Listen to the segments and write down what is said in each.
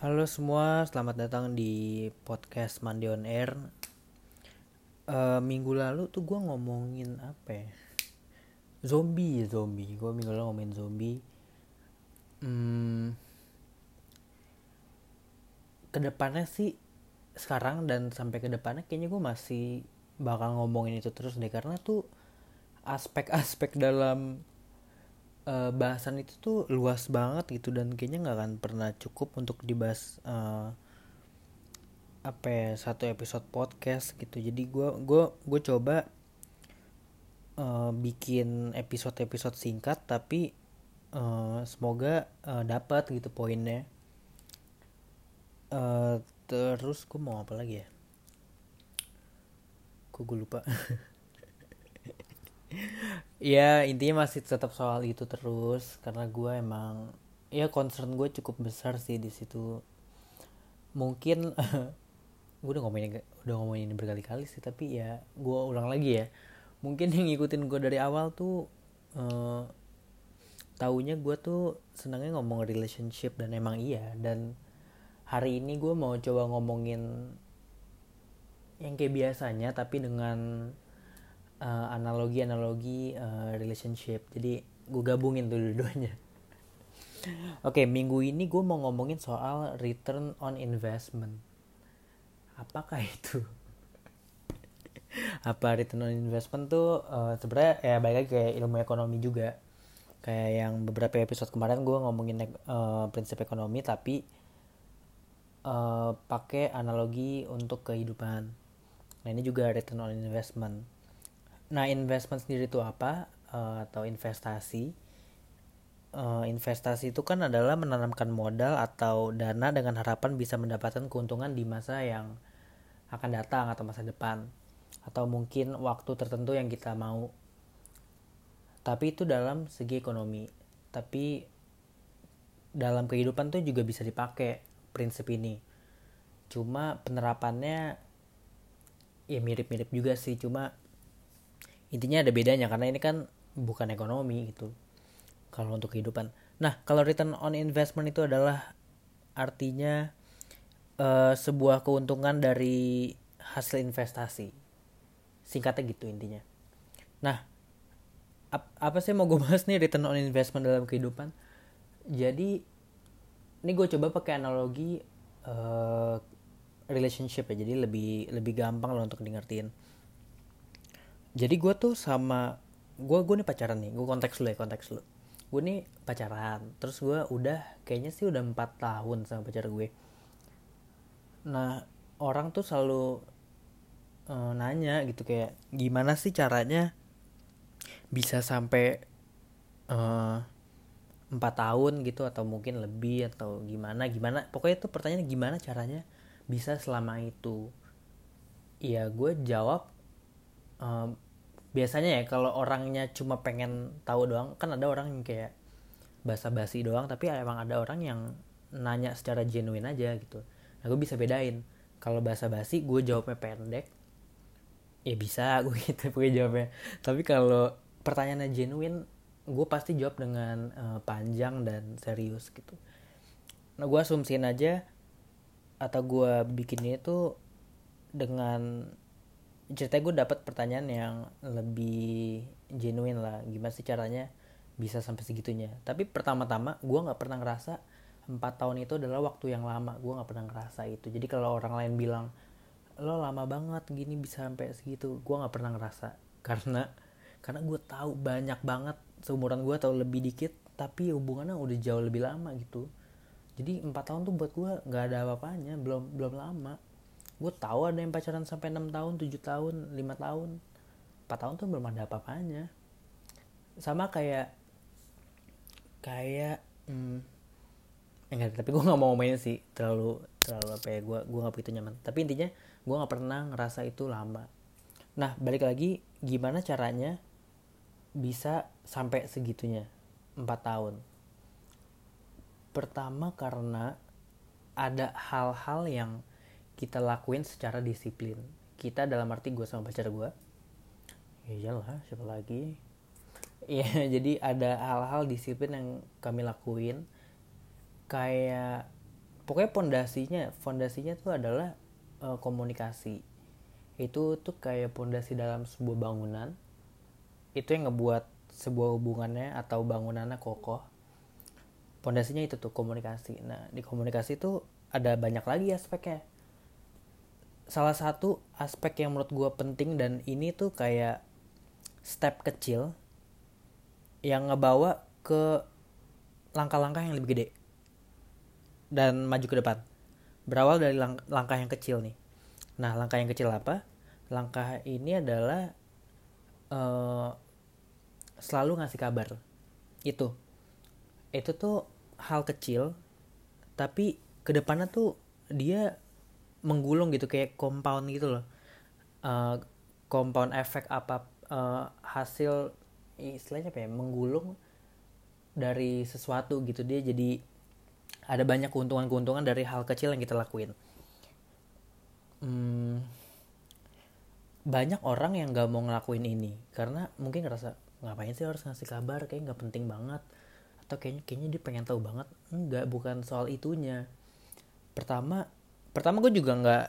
Halo semua, selamat datang di podcast Mandi on Air. Eh, minggu lalu tuh gue ngomongin apa ya? Zombie, zombie. Gue minggu lalu ngomongin zombie. Hmm, ke depannya sih sekarang dan sampai ke depannya kayaknya gue masih bakal ngomongin itu terus deh karena tuh aspek-aspek dalam uh, bahasan itu tuh luas banget gitu dan kayaknya nggak akan pernah cukup untuk dibahas uh, apa ya satu episode podcast gitu. Jadi gue gue gue coba uh, bikin episode-episode singkat tapi uh, semoga uh, dapat gitu poinnya. Uh, terus gue mau apa lagi ya? Gue lupa ya intinya masih tetap soal itu terus karena gue emang ya concern gue cukup besar sih di situ. Mungkin gue udah ngomongin udah ngomongin ini berkali-kali sih tapi ya gue ulang lagi ya. Mungkin yang ngikutin gue dari awal tuh uh, taunya gue tuh senangnya ngomong relationship dan emang iya. Dan hari ini gue mau coba ngomongin yang kayak biasanya tapi dengan uh, analogi-analogi uh, relationship. Jadi gue gabungin tuh dua-duanya. Oke, okay, minggu ini gue mau ngomongin soal return on investment. Apakah itu? Apa return on investment tuh uh, sebenarnya ya baik lagi kayak ilmu ekonomi juga. Kayak yang beberapa episode kemarin gue ngomongin uh, prinsip ekonomi tapi uh, pakai analogi untuk kehidupan. Nah ini juga return on investment Nah, investment sendiri itu apa? Uh, atau investasi? Uh, investasi itu kan adalah menanamkan modal atau dana dengan harapan bisa mendapatkan keuntungan di masa yang akan datang atau masa depan atau mungkin waktu tertentu yang kita mau. Tapi itu dalam segi ekonomi. Tapi dalam kehidupan tuh juga bisa dipakai prinsip ini. Cuma penerapannya ya mirip-mirip juga sih, cuma intinya ada bedanya karena ini kan bukan ekonomi gitu kalau untuk kehidupan. Nah kalau return on investment itu adalah artinya uh, sebuah keuntungan dari hasil investasi. Singkatnya gitu intinya. Nah ap apa sih mau gue bahas nih return on investment dalam kehidupan? Jadi ini gue coba pakai analogi uh, relationship ya. Jadi lebih lebih gampang loh untuk di ngertiin jadi gue tuh sama gue gue nih pacaran nih gue konteks lu ya konteks lu. Gue nih pacaran terus gue udah kayaknya sih udah empat tahun sama pacar gue. Nah orang tuh selalu uh, nanya gitu kayak gimana sih caranya bisa sampai eh, empat uh, tahun gitu atau mungkin lebih atau gimana gimana. Pokoknya tuh pertanyaan gimana caranya bisa selama itu? Ya gue jawab biasanya ya kalau orangnya cuma pengen tahu doang kan ada orang yang kayak basa-basi doang tapi emang ada orang yang nanya secara genuine aja gitu. Nah gue bisa bedain. Kalau basa-basi gue jawabnya pendek. Ya bisa gue gitu gue jawabnya. Tapi kalau pertanyaannya genuine gue pasti jawab dengan uh, panjang dan serius gitu. Nah gue asumsiin aja atau gue bikinnya itu dengan ceritanya gue dapat pertanyaan yang lebih genuine lah. Gimana sih caranya bisa sampai segitunya? Tapi pertama-tama gue nggak pernah ngerasa empat tahun itu adalah waktu yang lama. Gue nggak pernah ngerasa itu. Jadi kalau orang lain bilang lo lama banget gini bisa sampai segitu gue nggak pernah ngerasa. Karena karena gue tahu banyak banget seumuran gue atau lebih dikit tapi hubungannya udah jauh lebih lama gitu. Jadi empat tahun tuh buat gue nggak ada apa-apanya belum belum lama gue tahu ada yang pacaran sampai enam tahun tujuh tahun lima tahun. Empat tahun tuh belum ada apa-apanya. Sama kayak kayak hmm, enggak tapi gue nggak mau main sih. Terlalu terlalu apa ya gue gue nggak begitu nyaman. Tapi intinya gue nggak pernah ngerasa itu lama. Nah balik lagi gimana caranya bisa sampai segitunya? Empat tahun. Pertama karena ada hal-hal yang kita lakuin secara disiplin. Kita dalam arti gue sama pacar gue ya iyalah siapa lagi? Ya jadi ada hal-hal disiplin yang kami lakuin. Kayak pokoknya pondasinya fondasinya tuh adalah uh, komunikasi. Itu tuh kayak pondasi dalam sebuah bangunan. Itu yang ngebuat sebuah hubungannya atau bangunannya kokoh. Pondasinya itu tuh komunikasi. Nah di komunikasi itu ada banyak lagi aspeknya salah satu aspek yang menurut gue penting dan ini tuh kayak step kecil yang ngebawa ke langkah-langkah yang lebih gede dan maju ke depan. Berawal dari lang langkah yang kecil nih. Nah langkah yang kecil apa? Langkah ini adalah uh, selalu ngasih kabar. Itu. Itu tuh hal kecil tapi ke depannya tuh dia menggulung gitu kayak compound gitu loh. Uh, compound efek apa uh, hasil istilahnya apa ya menggulung dari sesuatu gitu dia jadi ada banyak keuntungan-keuntungan dari hal kecil yang kita lakuin. Hmm, banyak orang yang gak mau ngelakuin ini karena mungkin ngerasa ngapain sih harus ngasih kabar? Kayak nggak penting banget. Atau kayaknya kayaknya dia pengen tahu banget. Enggak bukan soal itunya. Pertama pertama gue juga nggak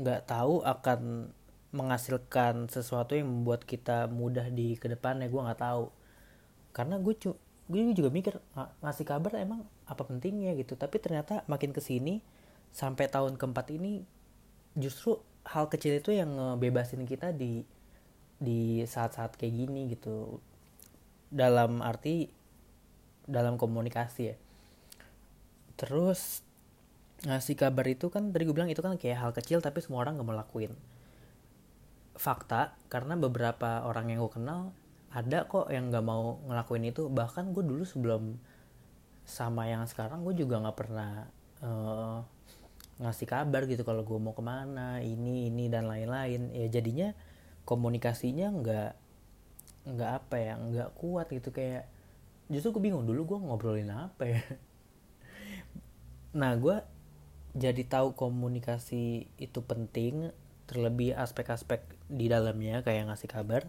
nggak tahu akan menghasilkan sesuatu yang membuat kita mudah di ke depannya. Gue nggak tahu. Karena gue gue juga mikir ngasih kabar emang apa pentingnya? Gitu. Tapi ternyata makin ke sini sampai tahun keempat ini justru hal kecil itu yang ngebebasin kita di di saat-saat kayak gini gitu. Dalam arti dalam komunikasi ya. Terus ngasih kabar itu kan tadi gue bilang itu kan kayak hal kecil tapi semua orang gak mau lakuin. Fakta karena beberapa orang yang gue kenal ada kok yang gak mau ngelakuin itu. Bahkan gue dulu sebelum sama yang sekarang gue juga nggak pernah uh, ngasih kabar gitu kalau gue mau ke mana ini ini dan lain-lain. Ya jadinya komunikasinya nggak nggak apa ya nggak kuat gitu. Kayak justru gue bingung dulu gue ngobrolin apa ya? Nah gue jadi tahu komunikasi itu penting terlebih aspek-aspek di dalamnya kayak ngasih kabar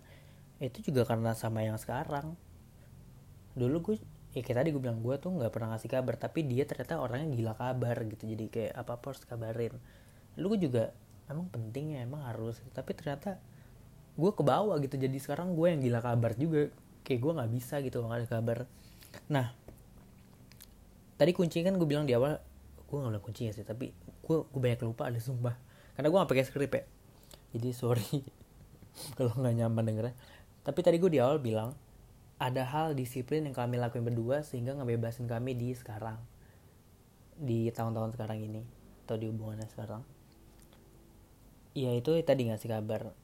itu juga karena sama yang sekarang. Dulu gue ya kayak tadi gue bilang gue tuh nggak pernah ngasih kabar tapi dia ternyata orangnya gila kabar gitu jadi kayak apa apa harus kabarin lu gue juga emang penting ya emang harus tapi ternyata gue ke bawah gitu jadi sekarang gue yang gila kabar juga kayak gue nggak bisa gitu nggak ada kabar. Nah tadi kunci kan gue bilang di awal gue nggak bilang kuncinya sih tapi gue gue banyak lupa ada sumpah. Karena gue gak pakai skrip ya. Jadi sorry. Kalau nggak nyaman dengernya. Tapi tadi gue di awal bilang ada hal disiplin yang kami lakuin berdua sehingga ngebebasin kami di sekarang. Di tahun-tahun sekarang ini atau di hubungannya sekarang. Ya itu tadi ngasih kabar.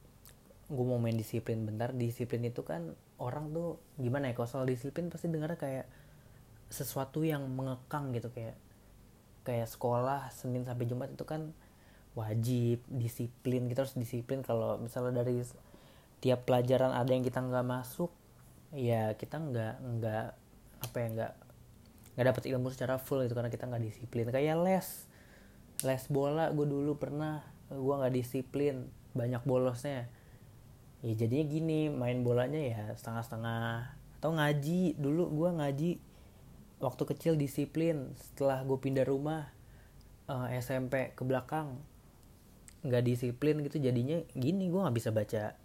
Gue mau main disiplin bentar. Disiplin itu kan orang tuh gimana ya kalau soal disiplin pasti dengarnya kayak sesuatu yang mengekang gitu kayak kayak sekolah Senin sampai Jumat itu kan wajib disiplin kita harus disiplin. Kalau misalnya dari tiap pelajaran ada yang kita nggak masuk ya kita nggak nggak apa ya nggak nggak dapat ilmu secara full itu karena kita nggak disiplin. Kayak les les bola gue dulu pernah gue nggak disiplin banyak bolosnya. Ya jadinya gini main bolanya ya setengah-setengah. Atau ngaji dulu gue ngaji waktu kecil disiplin setelah gue pindah rumah uh, eh, SMP ke belakang nggak disiplin gitu jadinya gini gue nggak bisa baca.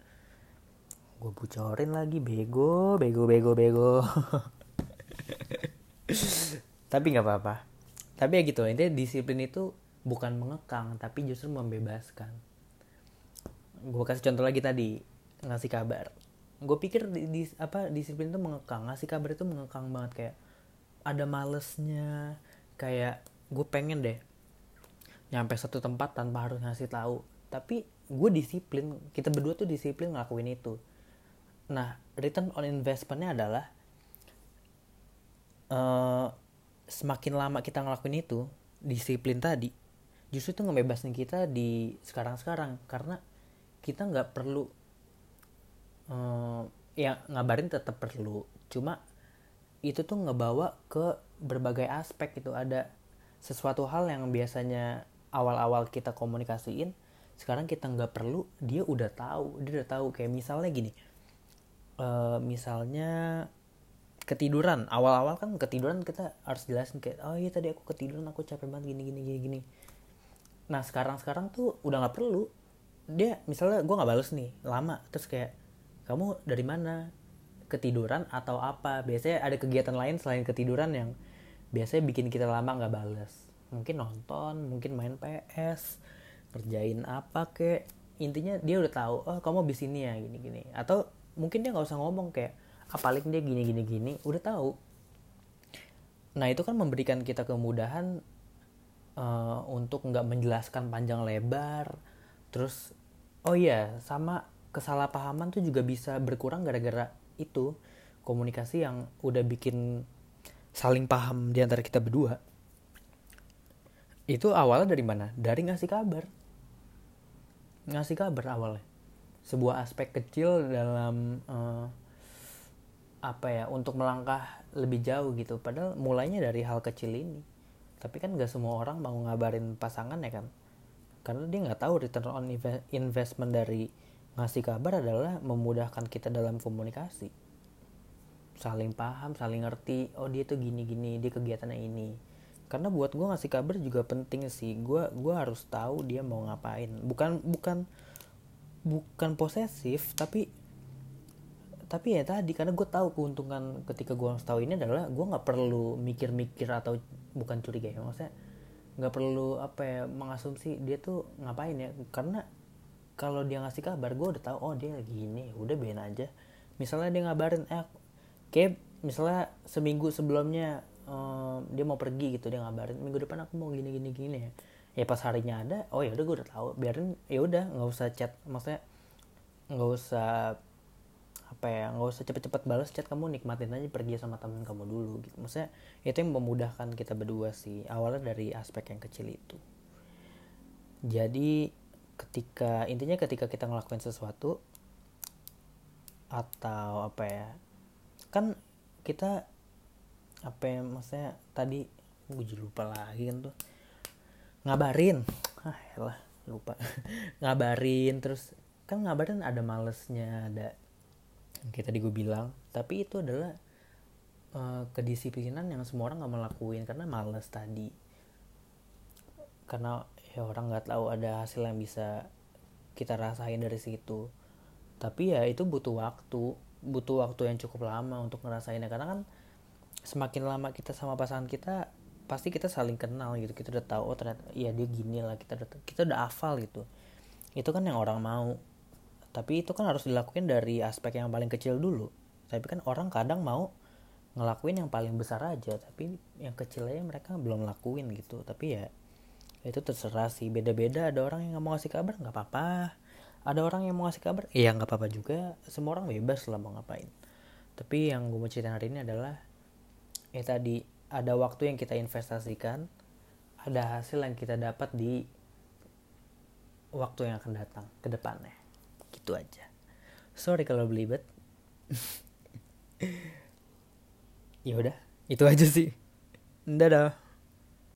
Gue bocorin lagi bego bego bego bego. Tapi nggak apa-apa. Tapi ya gitu intinya disiplin itu bukan mengekang tapi justru membebaskan. Gue kasih contoh lagi tadi ngasih kabar. Gue pikir di, di apa disiplin itu mengekang ngasih kabar itu mengekang banget kayak ada malesnya kayak gue pengen deh nyampe satu tempat tanpa harus ngasih tahu. Tapi gue disiplin kita berdua tuh disiplin ngelakuin itu. Nah return on investmentnya adalah uh, semakin lama kita ngelakuin itu disiplin tadi justru itu ngebebasin kita di sekarang-sekarang. Karena kita nggak perlu uh, ya ngabarin tetap perlu. Cuma itu tuh ngebawa ke berbagai aspek itu ada sesuatu hal yang biasanya awal-awal kita komunikasiin sekarang kita nggak perlu dia udah tahu. Dia udah tahu kayak misalnya gini uh, misalnya ketiduran. Awal-awal kan ketiduran kita harus jelasin kayak oh iya tadi aku ketiduran aku capek banget gini gini gini gini. Nah sekarang sekarang tuh udah nggak perlu. Dia misalnya gue nggak balas nih lama. Terus kayak kamu dari mana ketiduran atau apa? Biasanya ada kegiatan lain selain ketiduran yang biasanya bikin kita lama nggak balas mungkin nonton mungkin main PS kerjain apa kek. Intinya dia udah tahu oh kamu habis ini ya gini gini atau mungkin dia nggak usah ngomong kayak apalagi dia gini gini gini udah tahu. Nah itu kan memberikan kita kemudahan uh, untuk nggak menjelaskan panjang lebar. Terus oh iya sama kesalahpahaman tuh juga bisa berkurang gara-gara itu komunikasi yang udah bikin saling paham di antara kita berdua. Itu awalnya dari mana? Dari ngasih kabar. Ngasih kabar awalnya. Sebuah aspek kecil dalam uh, apa ya untuk melangkah lebih jauh gitu. Padahal mulainya dari hal kecil ini. Tapi kan gak semua orang mau ngabarin pasangan ya kan? Karena dia nggak tahu return on investment dari ngasih kabar adalah memudahkan kita dalam komunikasi. Saling paham saling ngerti oh dia tuh gini gini dia kegiatannya ini. Karena buat gue ngasih kabar juga penting sih. Gue gue harus tahu dia mau ngapain. Bukan bukan bukan posesif tapi tapi ya tadi karena gue tahu keuntungan ketika gue tahu ini adalah gue nggak perlu mikir-mikir atau bukan curiga ya maksudnya nggak perlu apa ya mengasumsi dia tuh ngapain ya. Karena kalau dia ngasih kabar gue udah tahu oh dia lagi ini udah biarin aja. Misalnya dia ngabarin eh kayak misalnya seminggu sebelumnya um, dia mau pergi gitu dia ngabarin minggu depan aku mau gini gini gini ya. Ya pas harinya ada oh ya udah gue udah tahu biarin ya udah nggak usah chat maksudnya nggak usah apa ya nggak usah cepet-cepet balas chat kamu nikmatin aja pergi sama temen kamu dulu gitu. Maksudnya itu yang memudahkan kita berdua sih awalnya dari aspek yang kecil itu. Jadi ketika intinya ketika kita ngelakuin sesuatu atau apa ya kan kita apa ya maksudnya tadi gue jadi lupa lagi kan tuh. Ngabarin ah lah lupa. Ngabarin terus kan ngabarin ada malesnya ada kayak tadi gue bilang. Tapi itu adalah uh, kedisiplinan yang semua orang nggak melakuin karena males tadi. Karena ya orang nggak tahu ada hasil yang bisa kita rasain dari situ. Tapi ya itu butuh waktu. Butuh waktu yang cukup lama untuk ngerasainnya. Karena kan semakin lama kita sama pasangan kita pasti kita saling kenal gitu. Kita udah tahu oh ternyata iya dia gini lah. Kita udah kita udah hafal gitu. Itu kan yang orang mau. Tapi itu kan harus dilakukan dari aspek yang paling kecil dulu. Tapi kan orang kadang mau ngelakuin yang paling besar aja. Tapi yang kecil aja mereka belum lakuin gitu. Tapi ya itu terserah sih beda-beda. Ada orang yang nggak mau ngasih kabar nggak apa-apa. Ada orang yang mau ngasih kabar iya nggak apa-apa juga. Semua orang bebas lah mau ngapain. Tapi yang gue mau cerita hari ini adalah ya tadi ada waktu yang kita investasikan ada hasil yang kita dapat di waktu yang akan datang ke depannya. Gitu aja. Sorry kalau belibet. Ya udah itu aja sih. Dadah